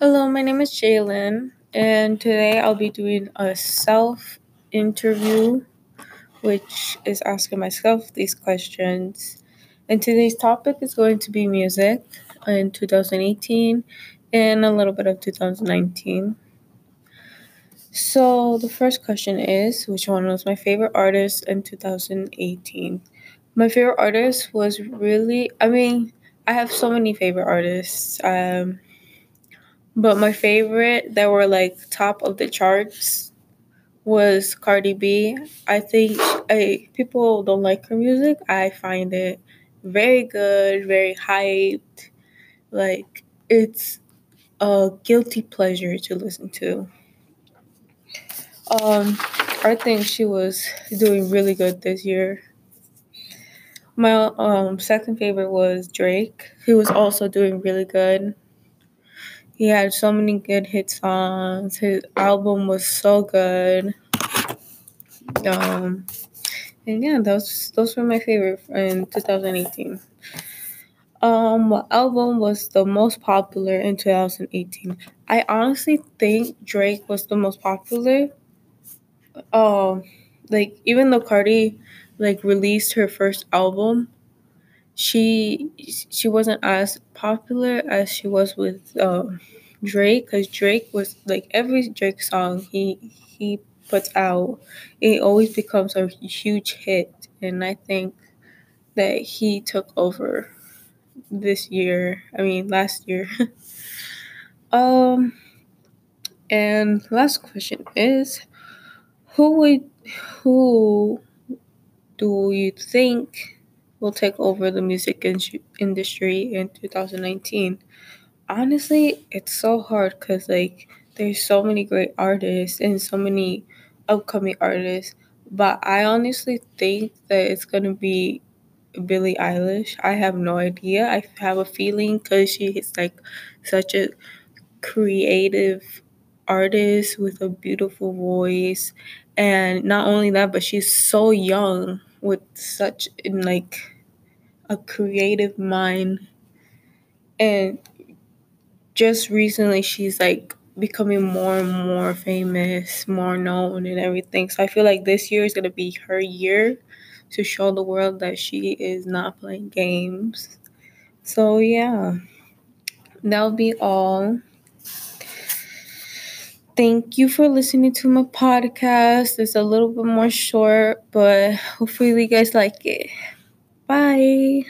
Jalen, and today I'll be doing a self interview, which is asking myself these questions. And today's topic is going to be music in 2018 and a little bit of 2019. So, the first question is Which one was my favorite artist in 2018? My favorite artist was really, I mean, I have so many favorite artists. Um, but my favorite that were like top of the charts was Cardi B. I think I people don't like her music. I find it very good, very hyped. Like it's a guilty pleasure to listen to. Um, I think she was doing really good this year. My um second favorite was Drake. He was also doing really good. He had so many good hit songs. His album was so good. Um, and yeah, those those were my favorite in 2018. Um, what album was the most popular in 2018? I honestly think Drake was the most popular. Um, like even though Cardi like released her first album, she she wasn't as popular as she was with um, Drake because Drake was like every Drake song he he puts out, it always becomes a huge hit, and I think that he took over this year. I mean last year. um, and last question is, who would who do you think will take over the music in- industry in 2019? Honestly, it's so hard because like there's so many great artists and so many upcoming artists, but I honestly think that it's gonna be Billie Eilish. I have no idea. I have a feeling because she is like such a creative artist with a beautiful voice, and not only that, but she's so young with such in like a creative mind. And just recently she's like becoming more and more famous more known and everything. So i feel like this year is going to be her year to show the world that she is not playing games. So yeah. That'll be all thank you for listening to my podcast it's a little bit more short but hopefully you guys like it bye.